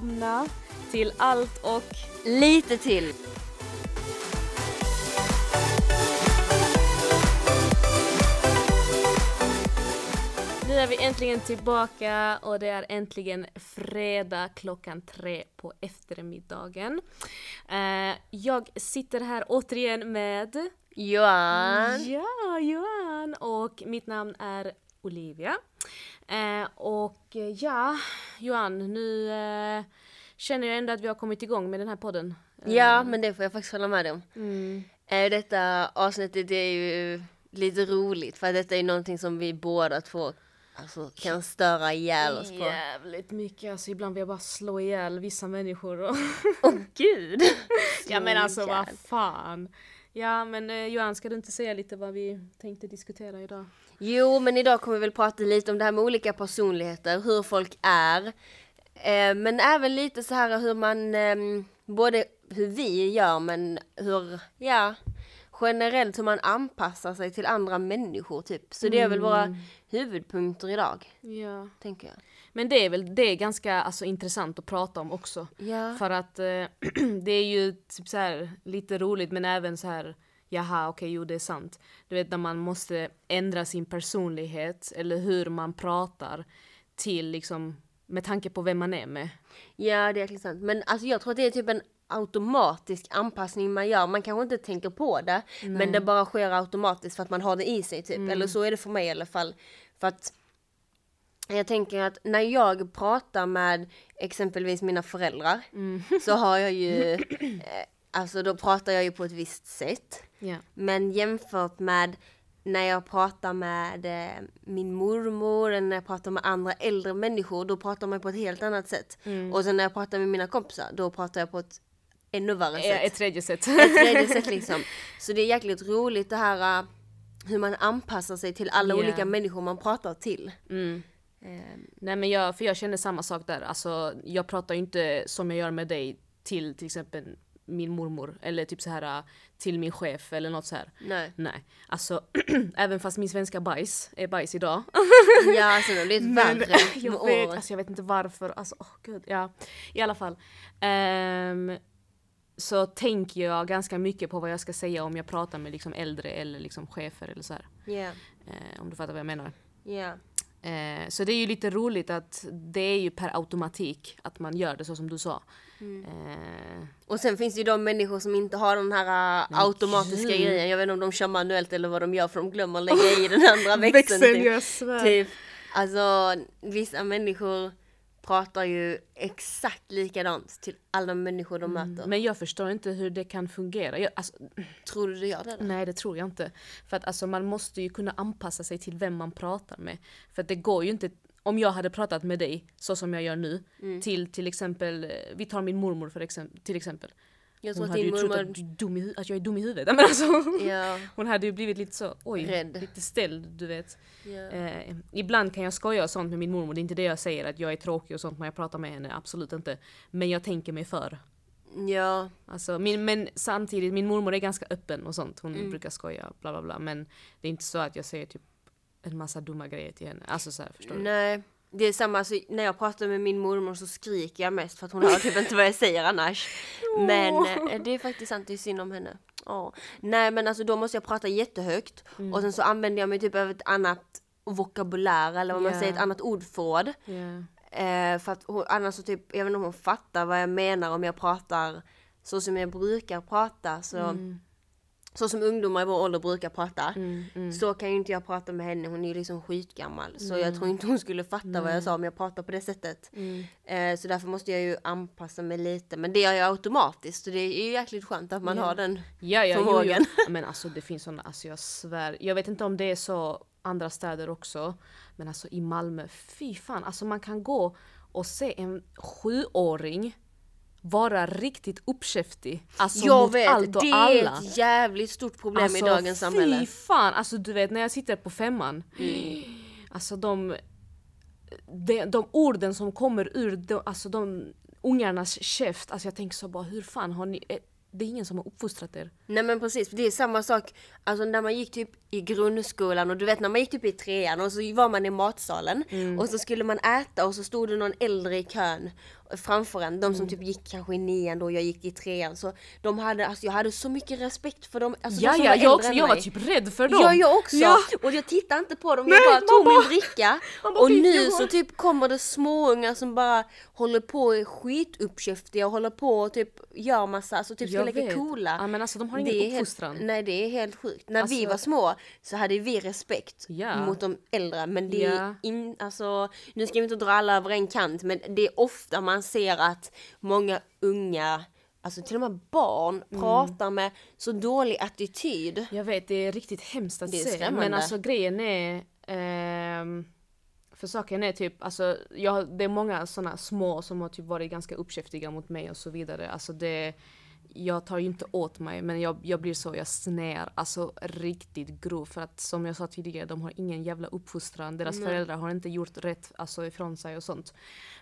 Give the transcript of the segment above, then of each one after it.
Välkomna till allt och Lite till. nu är vi äntligen tillbaka och det är äntligen fredag klockan tre på eftermiddagen. Eh, jag sitter här återigen med Johan. Ja, Johan! Och mitt namn är Olivia. Eh, och eh, ja, Johan, nu eh, känner jag ändå att vi har kommit igång med den här podden. Eh, Ja, men det får jag faktiskt hålla med om. Mm. Eh, Detta avsnittet är ju lite roligt för detta är någonting som vi båda två alltså, kan störa ihjäl oss på. Jävligt mycket, alltså ibland vill jag bara slå ihjäl vissa människor. Och Åh gud! ja men alltså vad fan. Ja men eh, Johan, ska du inte säga lite vad vi tänkte diskutera idag? Jo, men idag kommer vi väl prata lite om det här med olika personligheter, hur folk är. Eh, men även lite så här hur man, ehm, både hur vi gör men hur, ja, generellt hur man anpassar sig till andra människor typ. Så det är väl våra huvudpunkter idag, Ja. tänker jag. Men det är väl det är ganska alltså, intressant att prata om också. Ja. För att eh, det är ju typ så här, lite roligt men även så här jaha okej jo det är sant. Du vet när man måste ändra sin personlighet eller hur man pratar till liksom med tanke på vem man är med. Ja, det är jäkligt sant. Men alltså jag tror att det är typ en automatisk anpassning man gör. Man kanske inte tänker på det, men det bara sker automatiskt för att man har det i sig typ. Eller så är det för mig i alla fall. För att jag tänker att när jag pratar med exempelvis mina föräldrar så har jag ju, eh, alltså då pratar jag ju på ett visst sätt. Ja. Men jämfört med när jag pratar med eh, min mormor eller när jag pratar med andra äldre människor, då pratar man på ett helt annat sätt. Och sen när jag pratar med mina kompisar, då pratar jag på ett ännu värre Eh, sätt. Ett tredje sätt. Ett tredje sätt liksom. Så det är jäkligt roligt det här hur man anpassar sig till alla Ja. olika människor man pratar till. Mm. Eh, Nej men jag, för jag känner samma sak där. Alltså jag pratar ju inte som jag gör med dig till till exempel min mormor eller typ så här till min chef eller något så här. nej. Nej, alltså även fast min svenska bajs är bajs idag. Ja alltså det har blivit värre med jag, vet, åren. alltså, jag vet inte varför, alltså åh gud, ja. I alla fall. Ehm, så tänker jag ganska mycket på vad jag ska säga om jag pratar med liksom äldre eller liksom chefer eller så här. Ja, Eh, om du fattar vad jag menar. ja. Eh, så det är ju lite roligt att det är ju per automatik att man gör det så som du sa. Mm. Eh, Och sen finns det ju de människor som inte har den här uh, automatiska gud. grejen. Jag vet inte om de kör manuellt eller vad de gör för de glömmer att lägga i den andra växeln. typ. jag svär. typ. Alltså vissa människor pratar ju exakt likadant till alla människor de möter. Men jag förstår inte hur det kan fungera. Jag, alltså, Tror du det gör det? Då? Nej det tror jag inte. För att alltså, man måste ju kunna anpassa sig till vem man pratar med. För att det går ju inte, om jag hade pratat med dig så som jag gör nu, Mm. till till exempel, eh, vi tar min mormor för exempel, till exempel. Jag tror Hon att hade ju trott mormor... att, du är dum i, att jag är dum i huvudet. Men alltså, Ja, hon hade ju blivit lite så, oj, Rädd. lite ställd du vet. ja. Eh, ibland kan jag skoja och sånt med min mormor, det är inte det jag säger att jag är tråkig och sånt när jag pratar med henne, absolut inte. Men jag tänker mig för. ja. Alltså, min, men samtidigt, min mormor är ganska öppen och sånt. Hon Mm. brukar skoja, bla bla bla. Men det är inte så att jag säger typ en massa dumma grejer till henne. Alltså så här, förstår du? Nej. Det är samma, alltså, när jag pratar med min mormor så skriker jag mest för att hon hör typ inte vad jag säger annars. Men eh, det är faktiskt sant, det är synd om henne. Åh. Nej men alltså då måste jag prata jättehögt Mm. och sen så använder jag mig typ av ett annat vokabulär eller vad man Ja. säger, ett annat ordförråd. Ja. Eh, för att hon, annars så typ, jag vet inte om hon fattar vad jag menar om jag pratar så som jag brukar prata. Så, Mm. Så som ungdomar i vår ålder brukar prata. Mm, mm. Så kan ju inte jag prata med henne, hon är ju liksom skitgammal. Så jag tror inte hon skulle fatta vad jag sa om jag pratar på det sättet. Mm. Eh, så därför måste jag ju anpassa mig lite. Men det gör jag automatiskt. Så det är ju jäkligt skönt att man har den. Ja, ja, jo, jo. Förmågan. Men alltså det finns såna, alltså jag svär. Jag vet inte om det är så andra städer också. Men alltså i Malmö, fy fan. Alltså man kan gå och se en sjuåring vara riktigt uppkäftig. Alltså jag mot vet, allt och det alla. är ett jävligt stort problem alltså, i dagens samhälle. Fy fan, alltså du vet när jag sitter på femman. Mm. Alltså de, de, de orden som kommer ur de, alltså de ungarnas käft. Alltså jag tänker så bara hur fan har ni, eh, det är ingen som har uppfostrat er. Nej men precis, det är samma sak, alltså när man gick typ i grundskolan och du vet när man gick typ i trean och så var man i matsalen Mm. och så skulle man äta och så stod det någon äldre i kön framför en, de som Mm. typ gick kanske i nian då, jag gick i trean så de hade, alltså jag hade så mycket respekt för dem, alltså Ja, de ja, jag, också, jag var typ rädd för dem. Ja, jag också! Ja. Och jag tittade inte på dem, Nej, jag bara tog bara- min dricka. och "Fy, nu så har-" typ kommer det småungar som bara håller på och är skituppkäftiga och håller på och typ gör massa, alltså typ ska leka coola. Ja, men alltså, de har ingen är uppfostran. nej det är helt sjukt. När vi Alltså- var små så hade vi respekt Ja. mot de äldre men det är Ja. in, alltså, nu ska vi inte dra alla över en kant men det är ofta man ser att många unga Alltså till och med barn Mm. pratar med så dålig attityd. Jag vet, det är riktigt hemskt att se. Men alltså grejen är... ehm, för saken är typ, alltså, jag, det är många såna små som har typ varit ganska uppkäftiga mot mig och så vidare. Alltså det, jag tar ju inte åt mig men jag, jag blir så, jag snär alltså riktigt grov för att som jag sa tidigare, de har ingen jävla uppfostran. Deras föräldrar har inte gjort rätt alltså, ifrån sig och sånt.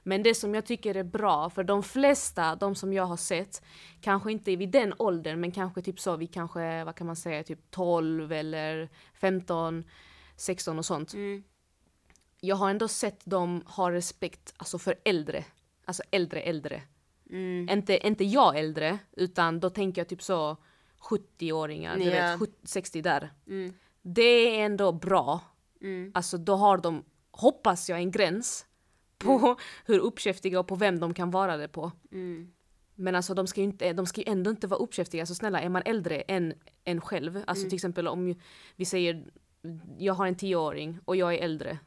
Men det som jag tycker är bra, för de flesta, de som jag har sett, kanske inte vid den åldern men kanske typ så, vi kanske, vad kan man säga, typ 12 eller 15, 16 och sånt. Jag har ändå sett dem ha respekt alltså för äldre. Alltså äldre äldre. Inte, inte jag äldre, utan då tänker jag typ så 70-åringar, du Ja. vet, 70, 60 där. Det är ändå bra. Alltså då har de, hoppas jag, en gräns på hur uppkäftiga och på vem de kan vara det på. Men alltså de ska ju inte, de ska ändå inte vara uppkäftiga. Så snälla, är man äldre än en själv, alltså till exempel om vi säger jag har en tioåring och jag är äldre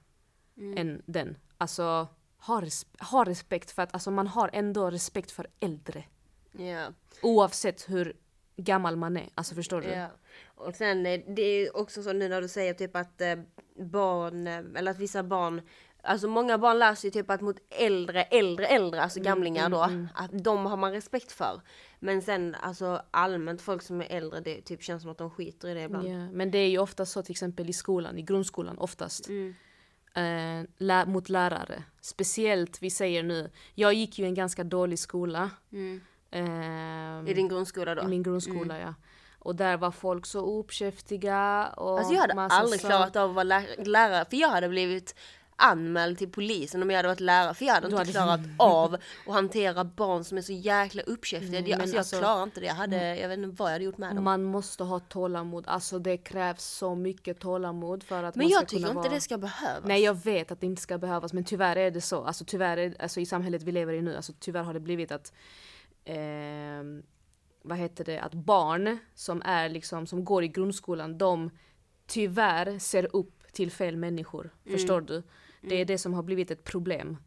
än den. Alltså ha, ha respekt för att alltså, man har ändå respekt för äldre. Ja. Oavsett hur gammal man är. Alltså förstår du? Ja. Och sen eh, det är också så nu när du säger typ att eh, barn, eh, eller att vissa barn, alltså många barn lär sig typ att mot äldre, äldre, äldre, alltså gamlingar då, att de har man respekt för. Men sen alltså allmänt folk som är äldre, det typ känns som att de skiter i det ibland. Ja, men det är ju ofta så till exempel i skolan, i grundskolan oftast. Eh, lä- mot lärare. Speciellt, vi säger nu, jag gick ju i en ganska dålig skola. Eh, I din grundskola då? I min grundskola ja. Och där var folk så uppkäftiga och Alltså jag hade aldrig klarat av att vara lär- lärare för jag hade blivit anmäld till polisen om jag hade varit lärare för jag hade Du inte hade- klarat av att hantera barn som är så jäkla uppkäftiga. Nej, jag, men alltså jag klarar inte det. Jag, hade, jag vet inte vad jag hade gjort med dem. Man måste ha tålamod, alltså det krävs så mycket tålamod för att Men man ska jag tycker inte vara... det ska behövas. Nej jag vet att det inte ska behövas men tyvärr är det så. Alltså tyvärr är, alltså i samhället vi lever i nu, alltså tyvärr har det blivit att ehm, vad heter det, att barn som är liksom, som går i grundskolan, de tyvärr ser upp till fel människor. Förstår du? Det är det som har blivit ett problem.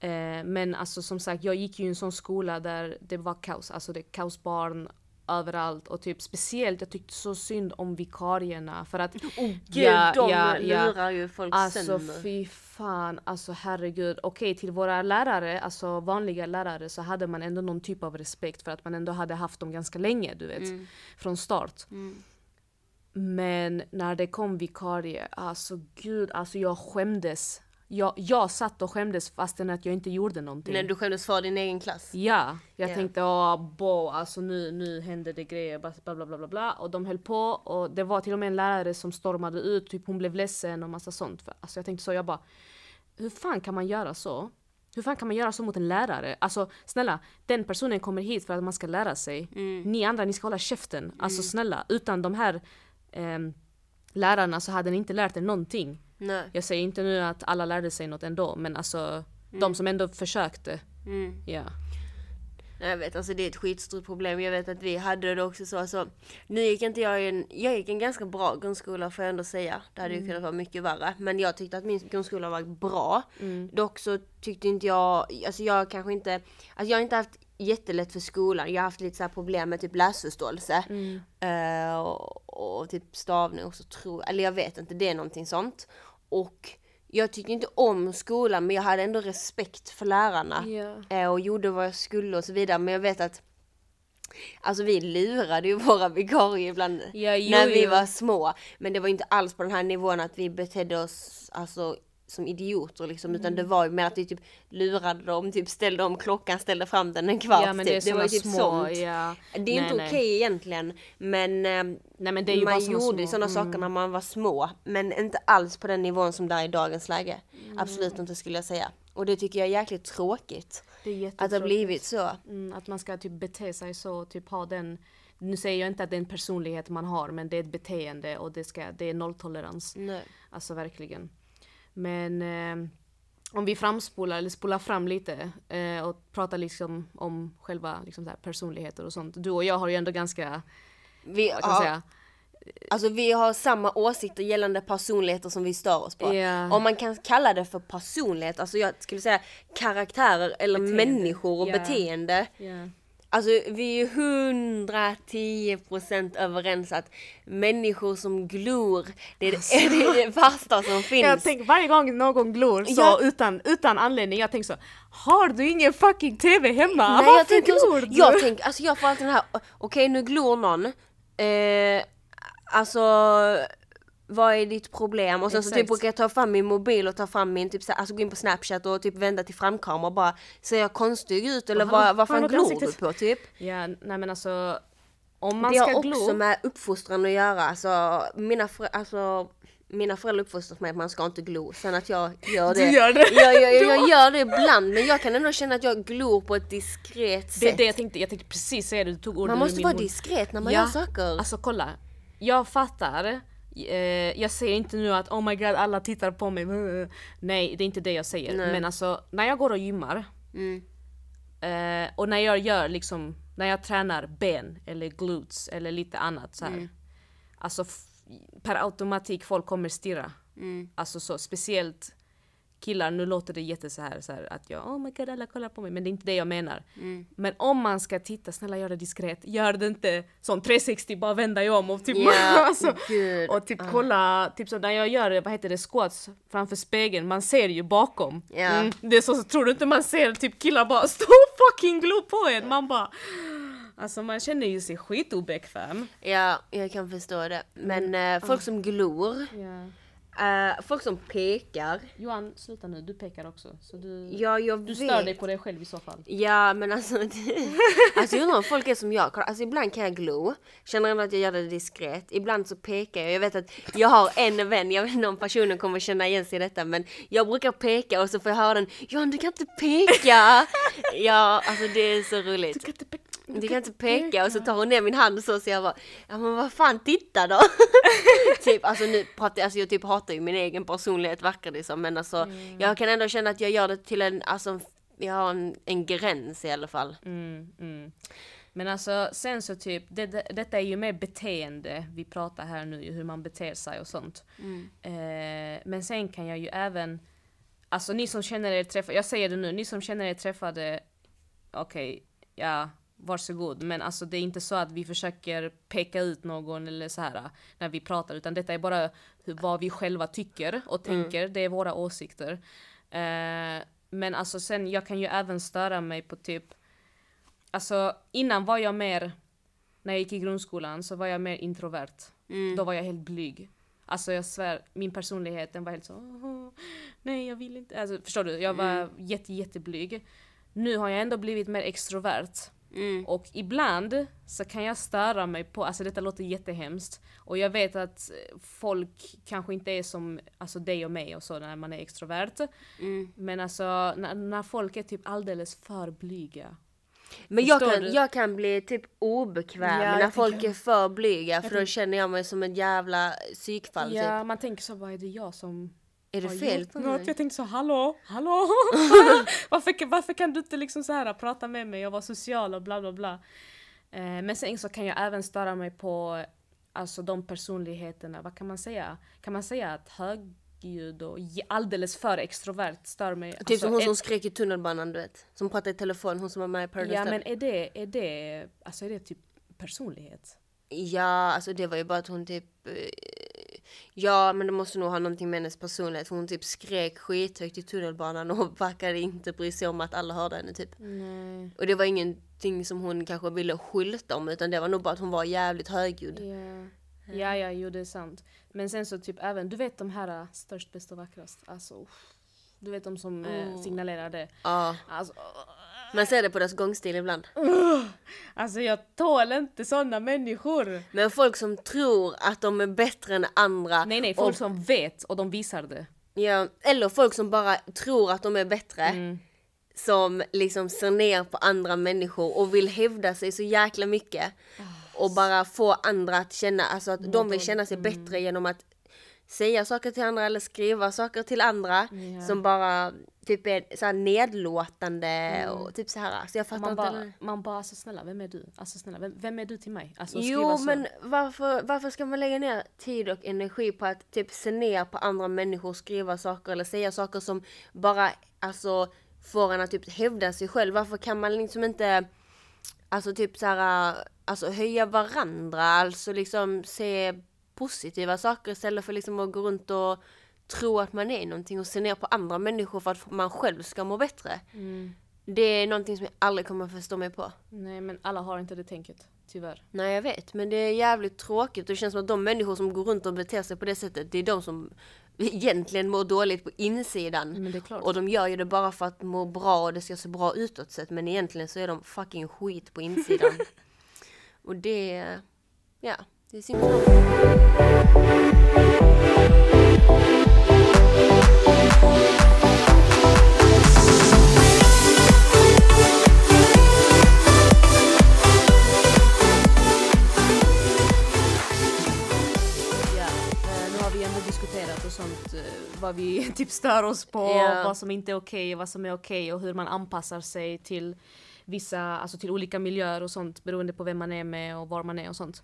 Eh, men alltså som sagt, jag gick ju i en sån skola där det var kaos. Alltså det är kaosbarn överallt och typ speciellt jag tyckte så synd om vikarierna för att Oh, Gud, de lurar ju folk Alltså sönder. fy fan, alltså herregud. Okej till våra lärare, alltså vanliga lärare så hade man ändå någon typ av respekt för att man ändå hade haft dem ganska länge, du vet. Mm. Från start. Men när det kom vikarie, alltså gud, alltså jag skämdes. Jag, jag satt och skämdes fastän att jag inte gjorde någonting. När du skämdes för din egen klass. Ja, jag Ja. tänkte åh bo, alltså nu, nu händer det grejer, bla bla bla bla bla och de höll på och det var till och med en lärare som stormade ut, typ hon blev ledsen och massa sånt. För, alltså jag tänkte så, jag bara hur fan kan man göra så? Hur fan kan man göra så mot en lärare? Alltså snälla, den personen kommer hit för att man ska lära sig. Ni andra, ni ska hålla käften. Alltså snälla, utan de här ehm, lärarna så hade ni inte lärt er någonting. Nej. Jag säger inte nu att alla lärde sig något ändå, men alltså de som ändå försökte. Mm. Ja. Jag vet, alltså det är ett skitstort problem. Jag vet att vi hade det också så. Alltså, nu gick inte jag i en, jag gick en ganska bra grundskola får jag ändå säga. Det hade ju kunnat vara mycket värre. Men jag tyckte att min grundskola var bra. Dock så tyckte inte jag, alltså jag kanske inte, alltså jag har inte haft jättelätt för skolan. Jag har haft lite så problem med typ läsförståelse. Eh, och, och typ stavning också tror eller jag vet inte, det är någonting sånt. Och jag tyckte inte om skolan men jag hade ändå respekt för lärarna. Ja. Eh, och gjorde vad jag skulle och så vidare. Men jag vet att Alltså vi lurade ju våra vikarier ibland Ja, jo, när vi jo. var små. Men det var inte alls på den här nivån att vi betedde oss alltså som idioter liksom, utan det var ju mer att vi typ lurade dem, typ ställde om klockan, ställde fram den en kvart Ja men det är typ. Det var ju typ små, sånt. ja. Det är Nej, inte okej egentligen, men, eh, Nej men det man gjorde små. Mm. sådana saker när man var små, men inte alls på den nivån som det är i dagens läge. Mm. Absolut inte skulle jag säga. Och det tycker jag är jäkligt tråkigt. Det Att det har blivit så. Mm, att man ska typ bete sig så, typ ha den nu säger jag inte att det är en personlighet man har men det är ett beteende och det, ska, det är nolltolerans. Nej. Alltså verkligen. Men eh, om vi framspolar eller spolar fram lite eh, och pratar liksom om själva liksom personligheter och sånt. Du och jag har ju ändå ganska, Vi, vad kan ja, säga, Alltså vi har samma åsikter gällande personligheter som vi stör oss på. Ja. Om man kan kalla det för personlighet, alltså jag skulle säga karaktärer eller Beteende. människor och Ja. beteende. ja. Alltså vi är 110% överens att människor som glor, det är det, det, det värsta som finns. Jag tänker varje gång någon glor så Ja. utan, utan anledning, jag tänker så Har du ingen fucking TV hemma? Nej, Varför jag tänker också, glor du? jag tänker, alltså jag får alltid den här, okej nu glor någon, eh, alltså vad är ditt problem? Och sen så Exakt. typ brukar jag ta fram min mobil och ta fram min, typ så här, alltså gå in på snapchat och typ vända till framkamera och bara Ser jag konstig ut eller vad, vad har fan glor du på typ? Ja, nej men alltså om man det ska har glo också med uppfostran att göra, alltså mina, alltså, mina föräldrar uppfostrat mig att man ska inte glo, sen att jag gör det. Du gör det. Jag, jag, jag, jag gör det ibland men jag kan ändå känna att jag glor på ett diskret Det är sätt. det jag tänkte, jag tänkte precis säga det, du tog orden Man måste vara diskret när man Ja, gör saker. Alltså kolla, jag fattar. Eh, jag säger inte nu att oh my god alla tittar på mig. Nej det är inte det jag säger. Nej. Men alltså när jag går och gymmar Mm. eh, och när jag gör liksom, när jag tränar ben eller glutes eller lite annat så här. Mm. Alltså per automatik folk kommer stirra. Mm. Alltså så speciellt killar, nu låter det jätte så här, så här att jag oh my god alla kollar på mig men det är inte det jag menar. Mm. Men om man ska titta, snälla gör det diskret. Gör det inte som 360 bara vända dig om och typ Ja, alltså, och typ kolla, typ så när jag gör vad heter det, squats framför spegeln, man ser ju bakom. Ja. Mm, det är så, så tror du inte man ser typ killar bara stå fucking glo på en, man bara Alltså man känner ju sig skitobekväm. Ja, jag kan förstå det. Men Mm. eh, folk som glor, eh, folk som pekar. Johan, sluta nu, du pekar också. Så du, Ja, jag du vet. stör dig på dig själv i så fall. Ja men alltså, alltså jag undrar om folk är som jag. Alltså ibland kan jag glo, känner ändå att jag gör det diskret. Ibland så pekar jag. Jag vet att jag har en vän, jag vet inte om personen kommer känna igen sig i detta men jag brukar peka och så får jag höra den Johan du kan inte peka! ja alltså det är så roligt. kan inte pe- Du kan inte peka och så tar hon ner min hand så så jag bara Ja men vad fan titta då! typ alltså nu pratar jag, alltså jag typ hatar ju min egen personlighet verkar det som men alltså jag kan ändå känna att jag gör det till en, alltså jag har en, en gräns i alla fall. Mm, mm. Men alltså sen så typ, det, det, detta är ju mer beteende vi pratar här nu, hur man beter sig och sånt. Eh, men sen kan jag ju även, alltså ni som känner er träffade, jag säger det nu, ni som känner er träffade, okej, ja, varsågod. Men alltså det är inte så att vi försöker peka ut någon eller så här när vi pratar, utan detta är bara hur, vad vi själva tycker och tänker, det är våra åsikter. Eh, men alltså sen, jag kan ju även störa mig på typ Alltså innan var jag mer, när jag gick i grundskolan så var jag mer introvert. Då var jag helt blyg. Alltså jag svär, min personlighet den var helt så "Åh, nej jag vill inte. Alltså, förstår du? Jag var jätte jätteblyg. Nu har jag ändå blivit mer extrovert. Mm. Och ibland så kan jag störa mig på, alltså detta låter jättehemskt. Och jag vet att folk kanske inte är som alltså dig och mig och så när man är extrovert. Mm. Men alltså när, när folk är typ alldeles för blyga. Men jag kan, du? jag kan bli typ obekväm Ja, när jag folk tänker- är för blyga för då tänker- känner jag mig som ett jävla psykfall Ja, typ. man tänker så, vad är det jag som Är det fel på mig? Jag tänkte så, hallå, hallå! varför, varför kan du inte liksom så här prata med mig och vara social och bla bla bla. Eh, men sen så kan jag även störa mig på alltså de personligheterna, vad kan man säga? Kan man säga att högljudd och alldeles för extrovert stör mig? Typ Alltså, som hon som skrek i tunnelbanan du vet. Som pratade i telefon, hon som var med i Paradise Ja Hotel. men är det, är det, alltså är det typ personlighet? Ja, alltså det var ju bara att hon typ... Ja, men det måste nog ha någonting med hennes personlighet. Hon typ skrek skithögt i tunnelbanan och verkade inte bry sig om att alla hörde henne typ. Nej. Och det var ingenting som hon kanske ville skylta om utan det var nog bara att hon var jävligt högljudd. Ja. Ja, ja, jo det är sant. Men sen så typ även, du vet de här äh, störst, bäst och vackrast. Alltså, du vet de som eh, Mm. signalerar det. Ja, Alltså, man ser det på deras gångstil ibland. alltså jag tål inte sådana människor. Men folk som tror att de är bättre än andra. Nej, nej, folk och, som vet och de visar det. ja, eller folk som bara tror att de är bättre. Mm. Som liksom ser ner på andra människor och vill hävda sig så jäkla mycket. Och bara få andra att känna, alltså att de vill känna sig bättre genom att säga saker till andra eller skriva saker till andra. Ja. Som bara typ är så nedlåtande och typ så här. Så jag fattar Man inte. bara, man bara, alltså snälla, vem är du? Alltså snälla, vem, vem är du till mig? Alltså Jo så. men varför, varför ska man lägga ner tid och energi på att typ se ner på andra människor, skriva saker eller säga saker som bara alltså får en att typ hävda sig själv. Varför kan man liksom inte alltså typ så här, alltså höja varandra, alltså liksom se positiva saker istället för liksom att gå runt och tro att man är någonting och se ner på andra människor för att man själv ska må bättre. Mm. Det är någonting som jag aldrig kommer att förstå mig på. Nej men alla har inte det tänket, tyvärr. Nej jag vet, men det är jävligt tråkigt och det känns som att de människor som går runt och beter sig på det sättet, det är de som egentligen mår dåligt på insidan. Och de gör ju det bara för att må bra och det ska se bra utåt sett, men egentligen så är de fucking skit på insidan. och det, ja, det är. Ja, eh, nu har vi ändå diskuterat och sånt, eh, vad vi typ stör oss på, Ja. vad som inte är okej, vad som är okej och hur man anpassar sig till vissa, alltså till olika miljöer och sånt beroende på vem man är med och var man är och sånt.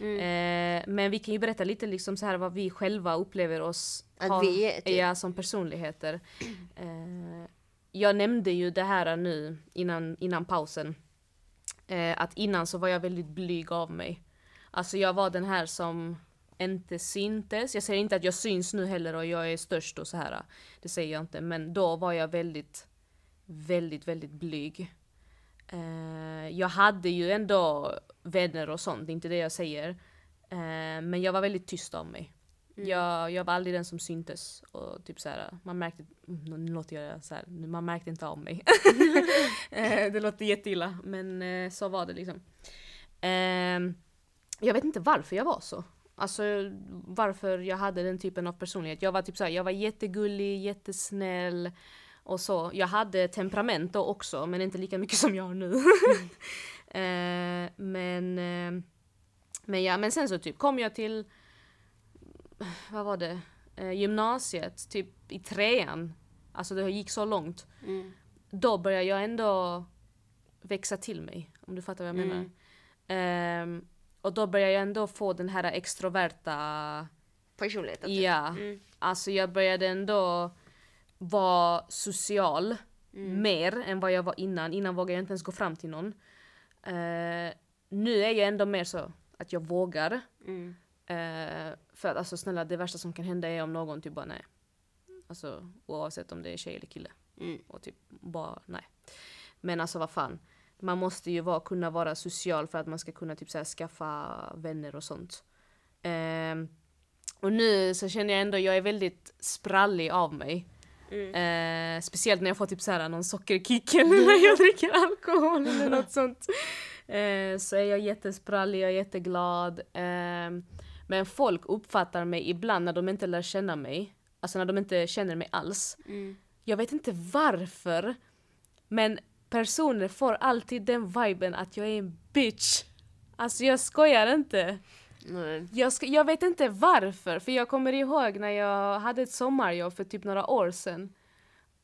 Mm. Eh, men vi kan ju berätta lite liksom så här vad vi själva upplever oss Att vi är, typ. ja, som personligheter. Eh, jag nämnde ju det här nu innan, innan pausen. Eh, att innan så var jag väldigt blyg av mig. Alltså jag var den här som inte syntes. Jag säger inte att jag syns nu heller och jag är störst och så här. Det säger jag inte. Men då var jag väldigt, väldigt, väldigt blyg. Eh, jag hade ju ändå vänner och sånt, det är inte det jag säger. Eh, men jag var väldigt tyst av mig. Jag, jag var aldrig den som syntes. Och typ så här, man märkte, mm, nu låter jag så här, man märkte inte av mig. Eh, det låter jätteilla, men eh, så var det liksom. Ehm, jag vet inte varför jag var så. Alltså varför jag hade den typen av personlighet. Jag var typ så här, jag var jättegullig, jättesnäll och så. Jag hade temperament då också, men inte lika mycket som jag har nu. Eh, men, eh, men ja, men sen så typ kom jag till, vad var det, eh, gymnasiet, typ i trean. Alltså det gick så långt. Mm. Då började jag ändå växa till mig, om du fattar vad jag Mm. menar. Ehm, och då började jag ändå få den här extroverta Personligheten. typ. Ja, Mm. alltså jag började ändå vara social Mm. mer än vad jag var innan. Innan vågade jag inte ens gå fram till någon. Eh, nu är jag ändå mer så att jag vågar. Mm. Eh, för att alltså snälla, det värsta som kan hända är om någon typ bara nej. Alltså oavsett om det är tjej eller kille. Mm. Och typ bara nej. Men alltså vad fan. Man måste ju vara, kunna vara social för att man ska kunna typ så här, skaffa vänner och sånt. Ehm, och nu så känner jag ändå, jag är väldigt sprallig av mig. Mm. Eh, speciellt när jag får typ så här någon sockerkick eller när jag dricker alkohol eller något sånt. Eh, så är jag jättesprallig, jag är jätteglad. Ehm, men folk uppfattar mig ibland när de inte lär känna mig, alltså när de inte känner mig alls. Mm. Jag vet inte varför, men personer får alltid den viben att jag är en bitch. Alltså jag skojar inte. Nej. Jag, ska, jag vet inte varför, för jag kommer ihåg när jag hade ett sommarjobb för typ några år sedan.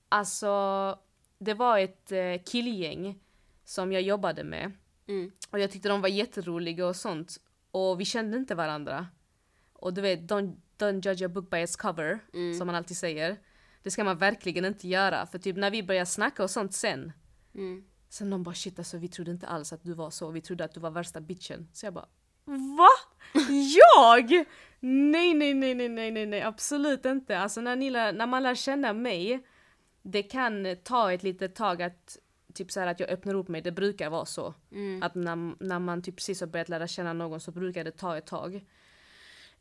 Alltså, det var ett eh, killgäng som jag jobbade med. Mm. Och jag tyckte de var jätteroliga och sånt. Och vi kände inte varandra. Och du vet, don't, don't judge a book by its cover, Mm. som man alltid säger. Det ska man verkligen inte göra, för typ när vi började snacka och sånt sen, Mm. Sen de bara shit alltså vi trodde inte alls att du var så, vi trodde att du var värsta bitchen. Så jag bara VA? Jag? Nej nej nej nej nej nej nej absolut inte. Alltså när, ni lär, när man lär känna mig, det kan ta ett litet tag att typ så här att jag öppnar upp mig, det brukar vara så. Mm. Att när, när man typ precis har börjat lära känna någon så brukar det ta ett tag.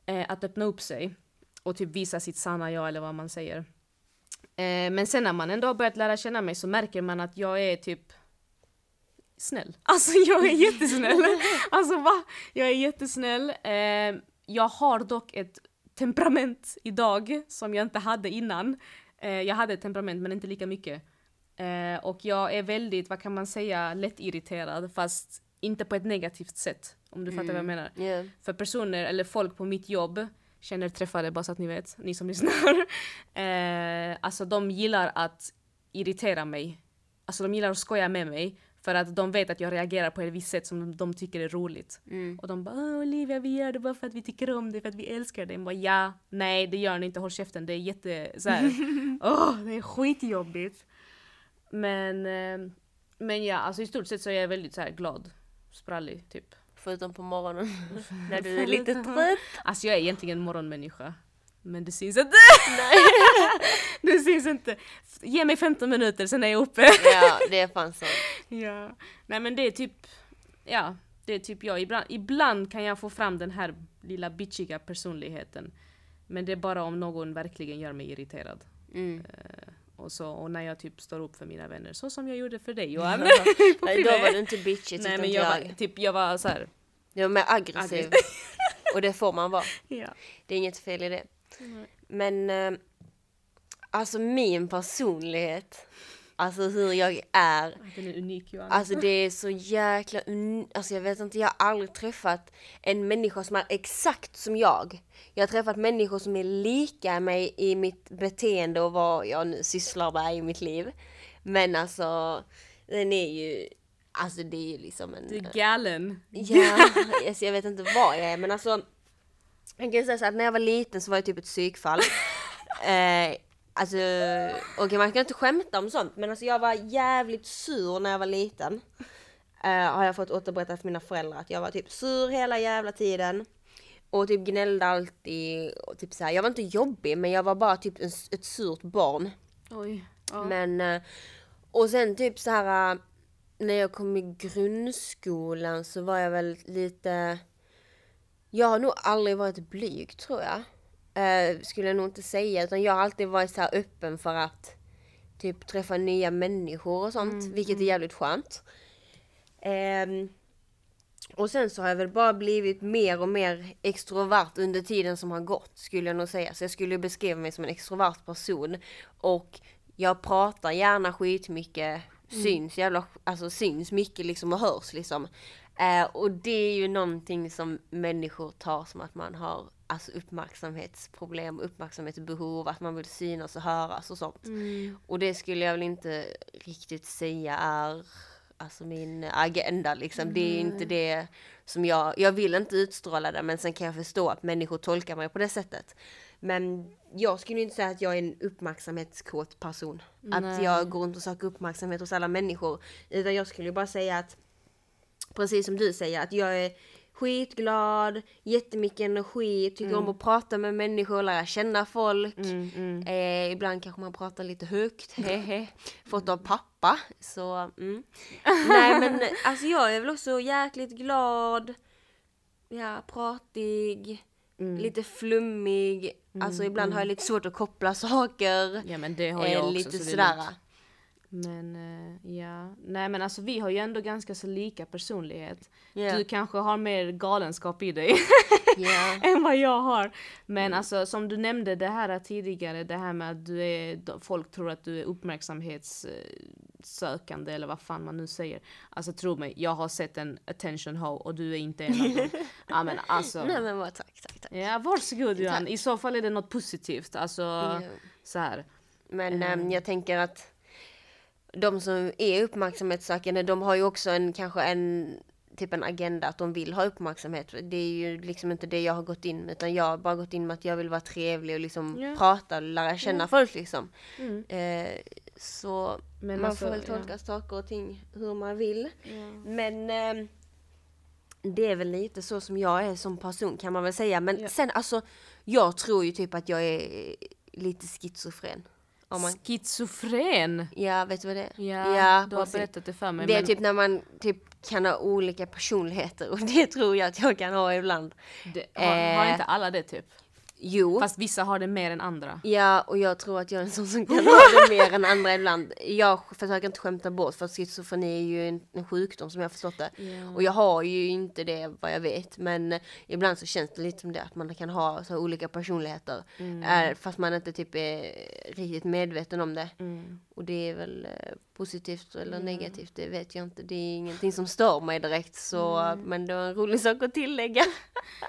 Eh, att öppna upp sig och typ visa sitt sanna jag eller vad man säger. Eh, men sen när man ändå har börjat lära känna mig så märker man att jag är typ snäll. Alltså jag är jättesnäll. alltså va? Jag är jättesnäll. Eh, jag har dock ett temperament idag som jag inte hade innan. Eh, jag hade ett temperament men inte lika mycket. Eh, och jag är väldigt, vad kan man säga, lättirriterad fast inte på ett negativt sätt. Om du fattar vad jag menar. Yeah. För personer, eller folk på mitt jobb, känner träffade bara så att ni vet, ni som lyssnar. Eh, alltså de gillar att irritera mig. Alltså de gillar att skoja med mig. För att de vet att jag reagerar på ett visst sätt som de, de tycker är roligt. Mm. Och de bara "Åh, Olivia vi gör det bara för att vi tycker om det, för att vi älskar dig. Jag bara ja, nej det gör ni inte, håll käften. Det är jätte såhär, åh det är skitjobbigt. Men, eh, men ja, alltså i stort sett så är jag väldigt så här glad, sprallig typ. Förutom på morgonen när du är lite trött. Alltså jag är egentligen en morgonmänniska. Men det syns inte. det syns inte. Ge mig 15 minuter sen är jag uppe. Ja, det är fan så. Ja. Nej men det är typ, ja, det är typ jag. Ibland, ibland kan jag få fram den här lilla bitchiga personligheten. Men det är bara om någon verkligen gör mig irriterad. Mm. Eh, och, så, och när jag typ står upp för mina vänner, så som jag gjorde för dig Johan. Nej, då var du inte tyckte Nej men jag jag. var, typ, jag var så här. Du var mer aggressiv. Och det får man vara. ja. Det är inget fel i det. Mm. Men eh, alltså min personlighet, alltså hur jag är, Den är unik Johan. alltså det är så jäkla un- Alltså jag vet inte, jag har aldrig träffat en människa som är exakt som jag. Jag har träffat människor som är lika mig i mitt beteende och vad jag nu sysslar med i mitt liv. Men alltså, den är ju, alltså det är ju liksom en... Du är galen. Ja, alltså jag vet inte vad jag är men alltså Jag kan säga så att när jag var liten så var jag typ ett psykfall. eh, alltså, okej man kan inte skämta om sånt men alltså jag var jävligt sur när jag var liten. Eh, har jag fått återberätta för mina föräldrar att jag var typ sur hela jävla tiden. Och typ gnällde alltid och typ så här, jag var inte jobbig men jag var bara typ en, ett surt barn. Oj. Ja. Men, eh, och sen typ så här eh, när jag kom i grundskolan så var jag väl lite, jag har nog aldrig varit blyg tror jag. Eh, skulle jag nog inte säga utan jag har alltid varit så öppen för att typ träffa nya människor och sånt, vilket är jävligt skönt. Ehm, och sen så har jag väl bara blivit mer och mer extrovert under tiden som har gått skulle jag nog säga. Så jag skulle beskriva mig som en extrovert person. Och jag pratar gärna skitmycket, syns jävla, alltså syns mycket liksom och hörs liksom. Eh, och det är ju någonting som människor tar som att man har alltså uppmärksamhetsproblem, uppmärksamhetsbehov, att man vill synas och höras och sånt. Mm. Och det skulle jag väl inte riktigt säga är alltså min agenda liksom. Det är inte det som jag, jag vill inte utstråla det men sen kan jag förstå att människor tolkar mig på det sättet. Men jag skulle inte säga att jag är en uppmärksamhetskåt person. Att Nej. jag går runt och söker uppmärksamhet hos alla människor. Utan jag skulle bara säga att, precis som du säger, att jag är skitglad, jättemycket energi, tycker om att prata med människor, lära känna folk. Mm, mm. Eh, ibland kanske man pratar lite högt, hehe. Fått av pappa. Så, mm. Nej men alltså jag är väl också jäkligt glad, ja pratig, Mm. lite flummig. Alltså ibland har jag lite svårt att koppla saker. Ja men det har Eh, jag också. lite sådär. Men eh, ja, nej men alltså vi har ju ändå ganska så lika personlighet. Ja. Du kanske har mer galenskap i dig Ja. än vad jag har. Men alltså som du nämnde det här tidigare, det här med att du är, folk tror att du är uppmärksamhetssökande eller vad fan man nu säger. Alltså tro mig, jag har sett en attention hoe och du är inte en av dem. ja men alltså. Nej men vad tack, tack, tack. Ja varsågod Johan, i så fall är det något positivt. Alltså Ja. så här. Men ehm, jag tänker att de som är uppmärksamhetssökande, de har ju också en kanske en typ en agenda att de vill ha uppmärksamhet. Det är ju liksom inte det jag har gått in med utan jag har bara gått in med att jag vill vara trevlig och liksom Ja. prata och lära känna folk liksom. Mm. Eh, så Men man alltså, får väl ja. tolka saker och ting hur man vill. Ja. Men ehm, det är väl lite så som jag är som person kan man väl säga. Men Ja. sen alltså, jag tror ju typ att jag är lite schizofren. Om man, Schizofren! ja, vet du vad det är? Ja, du har berättat det för mig. Det är men- typ när man typ kan ha olika personligheter och det tror jag att jag kan ha ibland. Det, har, har Eh. inte alla det typ? Jo. Fast vissa har det mer än andra. Ja, och jag tror att jag är en sån som kan ha det mer än andra ibland. Jag försöker inte skämta bort för schizofreni är ju en, en sjukdom som jag förstått det. Ja. Och jag har ju inte det vad jag vet. Men ibland så känns det lite som det att man kan ha så olika personligheter. Mm. Fast man inte typ är riktigt medveten om det. Mm. Och det är väl eh, positivt eller negativt, det vet jag inte. Det är ingenting som stör mig direkt så, men det var en rolig sak att tillägga.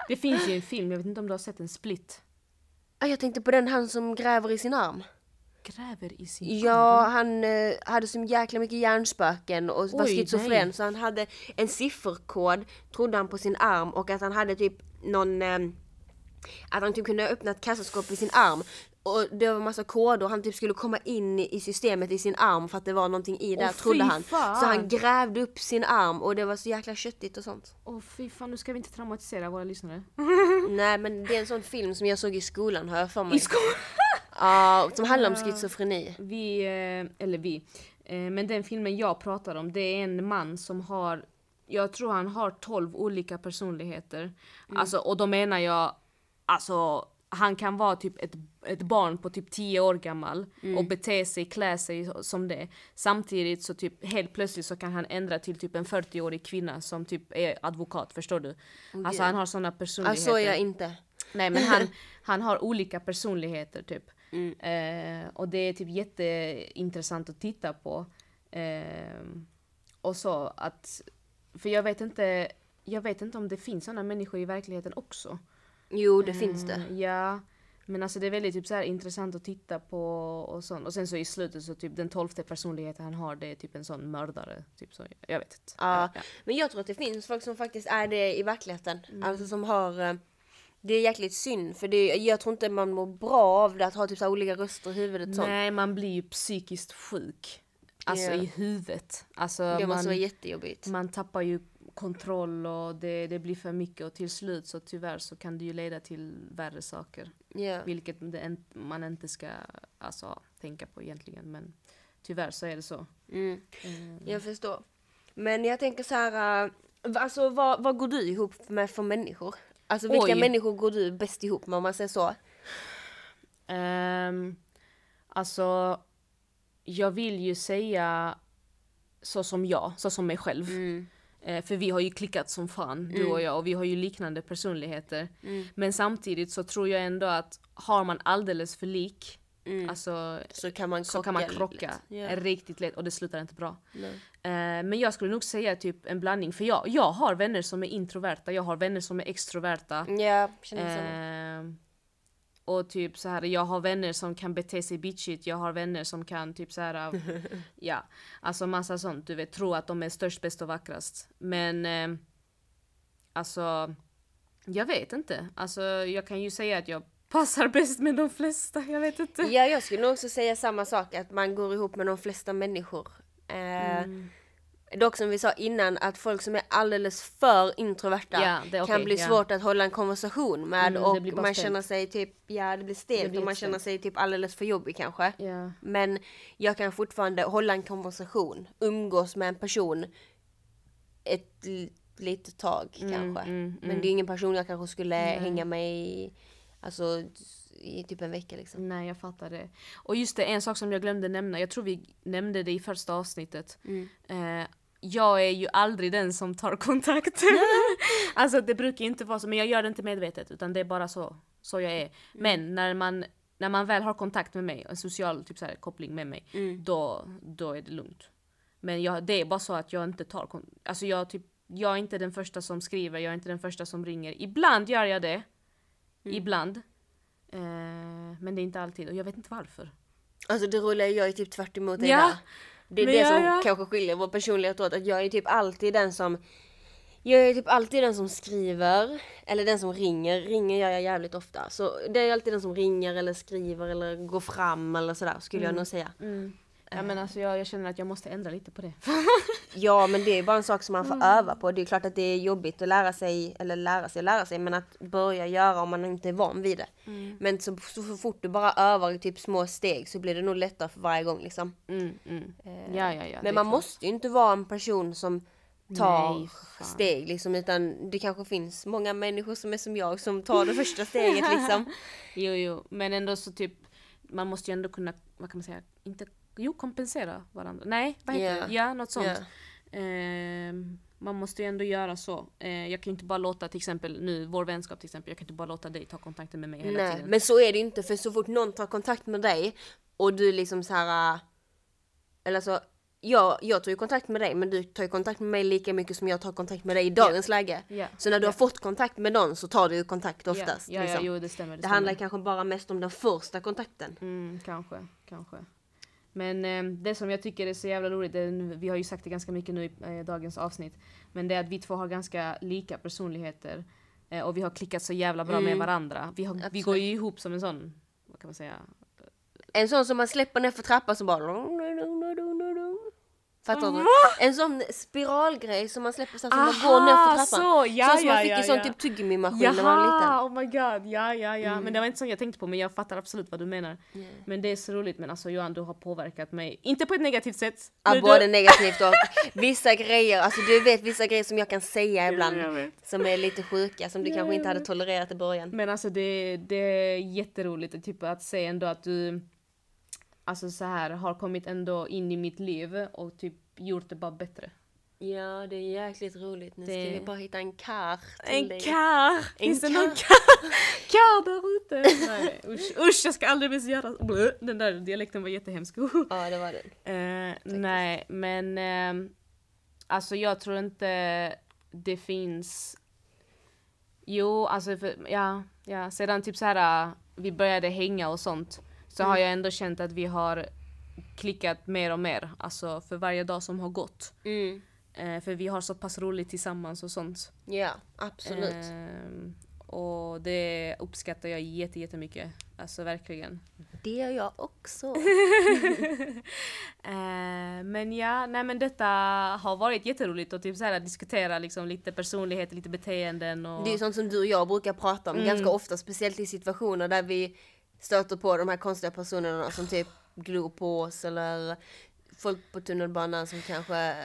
Det finns ju en film, jag vet inte om du har sett en split. Jag tänkte på den han som gräver i sin arm. Gräver i sin Ja, arm. han eh, hade så jäkla mycket hjärnspöken och var Oj, schizofren nej. så han hade en sifferkod, trodde han på sin arm och att han hade typ någon, eh, att han typ kunde öppna ett kassaskåp i sin arm. Och det var massa koder, han typ skulle komma in i systemet i sin arm för att det var någonting i där Åh, trodde han. fan. Så han grävde upp sin arm och det var så jäkla köttigt och sånt. Åh fy fan, nu ska vi inte traumatisera våra lyssnare. Nej men det är en sån film som jag såg i skolan har jag för mig. I skolan! Ja, som handlar om schizofreni. Vi, eh, eller vi, eh, men den filmen jag pratar om det är en man som har, jag tror han har 12 olika personligheter. Alltså, och då menar jag, alltså han kan vara typ ett, ett barn på typ 10 år gammal och bete sig, klä sig som det. Samtidigt så typ helt plötsligt så kan han ändra till typ en 40-årig kvinna som typ är advokat, förstår du? Alltså han har såna Ja, personligheter. så är jag inte. Nej men han, han har olika personligheter typ. Eh, och det är typ jätteintressant att titta på. Eh, och så att, för jag vet inte, jag vet inte om det finns sådana människor i verkligheten också. Jo, det finns det. Eh, Ja. Men alltså det är väldigt typ, så här, intressant att titta på och sånt. Och sen så i slutet så typ den tolfte personligheten han har det är typ en sån mördare. Typ så, jag vet inte. Ja, Ja. men jag tror att det finns folk som faktiskt är det i verkligheten. Mm. Alltså som har eh, det är jäkligt synd för det, jag tror inte man mår bra av det att ha typ så olika röster i huvudet sånt. Nej man blir ju psykiskt sjuk. Alltså Ja. i huvudet. Alltså, Det måste man, vara jättejobbigt. man tappar ju kontroll och det, det blir för mycket och till slut så tyvärr så kan det ju leda till värre saker. Ja. Vilket det, man inte ska alltså, tänka på egentligen men tyvärr så är det så. Mm. Jag förstår. Men jag tänker så här, eh, alltså vad, vad går du ihop med för människor? Alltså vilka Oj. människor går du bäst ihop med om man säger så? Um, alltså, jag vill ju säga så som jag, så som mig själv. Mm. Eh, för vi har ju klickat som fan, du och jag, och vi har ju liknande personligheter. Mm. Men samtidigt så tror jag ändå att har man alldeles för lik, alltså Så kan man krocka kan man krocka Ja. riktigt lätt och det slutar inte bra. Eh, men jag skulle nog säga typ en blandning, för jag, jag har vänner som är introverta, jag har vänner som är extroverta. Samma. Eh, och typ så här, jag har vänner som kan bete sig bitchigt, jag har vänner som kan typ så här, ja, alltså massa sånt, du vet, tro att de är störst, bäst och vackrast. Men eh, alltså, jag vet inte. Alltså jag kan ju säga att jag passar bäst med de flesta, jag vet inte. Ja, jag skulle nog också säga samma sak, att man går ihop med de flesta människor. Eh, Mm. Dock som vi sa innan, att folk som är alldeles för introverta Ja, är kan bli ja. svårt att hålla en konversation med Mm, och man stelt. känner sig typ, ja det blir stelt Det och man känner sig typ alldeles för jobbig kanske. Ja. Men jag kan fortfarande hålla en konversation, umgås med en person ett li- litet tag kanske. mm, Men det är ingen person jag kanske skulle hänga med i, alltså i typ en vecka liksom. Nej, jag fattar det. Och just det, en sak som jag glömde nämna, jag tror vi nämnde det i första avsnittet. Eh, jag är ju aldrig den som tar kontakt. alltså det brukar inte vara så, men jag gör det inte medvetet utan det är bara så, så jag är. Men när man, när man väl har kontakt med mig, en social typ så här, koppling med mig, då, då är det lugnt. Men jag, det är bara så att jag inte tar kontakt. Alltså jag, typ, jag är inte den första som skriver, jag är inte den första som ringer. Ibland gör jag det. Ibland. Eh, men det är inte alltid och jag vet inte varför. Alltså det roliga är jag är typ tvärt emot dig Ja, där. Det är men det ja, som ja. kanske skiljer vår personlighet åt, att jag är typ alltid den som jag är typ alltid den som skriver, eller den som ringer. Ringer gör jag jävligt ofta. Så det är alltid den som ringer eller skriver eller går fram eller sådär skulle jag nog säga. Ja men alltså jag, jag känner att jag måste ändra lite på det. Ja men det är bara en sak som man får öva på. Det är klart att det är jobbigt att lära sig, eller lära sig och lära sig, men att börja göra om man inte är van vid det. Men så, så fort du bara övar i typ små steg så blir det nog lättare för varje gång liksom. Mm, mm. Ja ja ja. är Men man klart. måste ju inte vara en person som tar Nej, steg liksom utan det kanske finns många människor som är som jag som tar det första steget liksom. Jo, jo, men ändå så typ, man måste ju ändå kunna, vad kan man säga, inte, jo kompensera varandra. Nej, vad heter Ja. det? Ja, något sånt. Ja. Ehm, man måste ju ändå göra så. Eh, jag kan ju inte bara låta till exempel nu, vår vänskap till exempel, jag kan inte bara låta dig ta kontakten med mig hela Nej, tiden. men så är det inte för så fort någon tar kontakt med dig och du liksom så här. äh, Eller så, jag, jag tar ju kontakt med dig men du tar ju kontakt med mig lika mycket som jag tar kontakt med dig i dagens läge. Ja, Så när du ja. har fått kontakt med någon så tar du ju kontakt Ja, oftast. Ja, ja, liksom. jo det stämmer. Det, det stämmer. handlar kanske bara mest om den första kontakten. Mm, kanske, kanske. Men eh, det som jag tycker är så jävla roligt, det, vi har ju sagt det ganska mycket nu i eh, dagens avsnitt, men det är att vi två har ganska lika personligheter. Eh, och vi har klickat så jävla bra med Mm. varandra. Vi, har, vi går ju ihop som en sån, vad kan man säga? En sån som man släpper ner för trappan så bara... Fattar du? En sån spiralgrej som man släpper så att man går ner för trappan. så! Ja, sån som ja, man fick ja, i sån ja. typ tuggummi-maskin när man var liten. Oh my god, ja ja ja. Men det var inte så jag tänkte på men jag fattar absolut vad du menar. Yeah. Men det är så roligt men alltså Johan du har påverkat mig, inte på ett negativt sätt. Ja, både du- negativt och vissa grejer, alltså du vet vissa grejer som jag kan säga ibland som är lite sjuka som du kanske inte hade tolererat i början. Men alltså det, det är jätteroligt att, typ, att se ändå att du alltså så här har kommit ändå in i mitt liv och typ gjort det bara bättre. Ja, det är jäkligt roligt. Nu Det- ska vi bara hitta en kar En dig. kar! En Finns det kar. någon kar, kar där ute? Nej usch, usch jag ska aldrig mer göra Blö. Den där dialekten var jättehemsk. Ja, det var det. Eh, nej, men ehm, alltså jag tror inte det finns... Jo, alltså för, ja, ja, sedan typ så här vi började hänga och sånt så har jag ändå känt att vi har klickat mer och mer, alltså för varje dag som har gått. Mm. Eh, för vi har så pass roligt tillsammans och sånt. Ja, absolut. Ehm, och det uppskattar jag jätte, jättemycket. Alltså verkligen. Det gör jag också. Eh, men ja, nej men detta har varit jätteroligt att typ så här, diskutera liksom lite personlighet, lite beteenden och... Det är ju sånt som du och jag brukar prata om Mm. ganska ofta, speciellt i situationer där vi stöter på de här konstiga personerna som typ glor på oss eller folk på tunnelbanan som kanske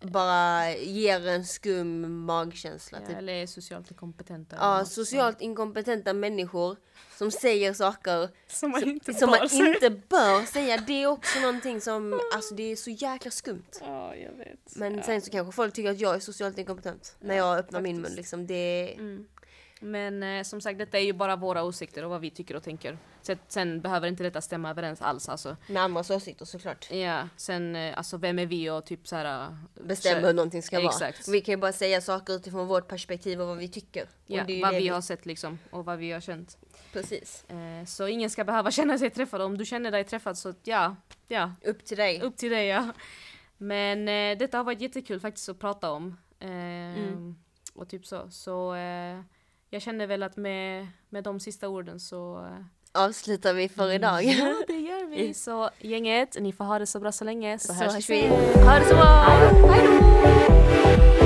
bara ger en skum magkänsla. ja, typ. eller är socialt inkompetenta. Ja, socialt inkompetenta människor som säger saker. Som man inte som bör man säga. inte bör säga. Det är också någonting som, alltså det är så jäkla skumt. Ja, jag vet. Men ja. sen så kanske folk tycker att jag är socialt inkompetent när jag öppnar min mun faktiskt. liksom. Det, Mm. Men eh, som sagt, detta är ju bara våra åsikter och vad vi tycker och tänker. Sen, sen behöver inte detta stämma överens alls alltså. med andras åsikter såklart. Ja, sen eh, alltså vem är vi och typ så här... eh, Bestämma så- hur någonting ska Exakt. vara. Vi kan ju bara säga saker utifrån vårt perspektiv och vad vi tycker. Ja, vad det vi har sett liksom och vad vi har känt. Precis. Eh, så ingen ska behöva känna sig träffad. Om du känner dig träffad så ja, ja, Upp till dig. upp till dig ja. Men eh, detta har varit jättekul faktiskt att prata om. Eh, Mm. Och typ så. Så eh, jag känner väl att med, med de sista orden så eh, Avslutar vi för idag. Ja, det gör vi. Så gänget, ni får ha det så bra så länge så, Så hörs vi. Ha det så bra! Hej då!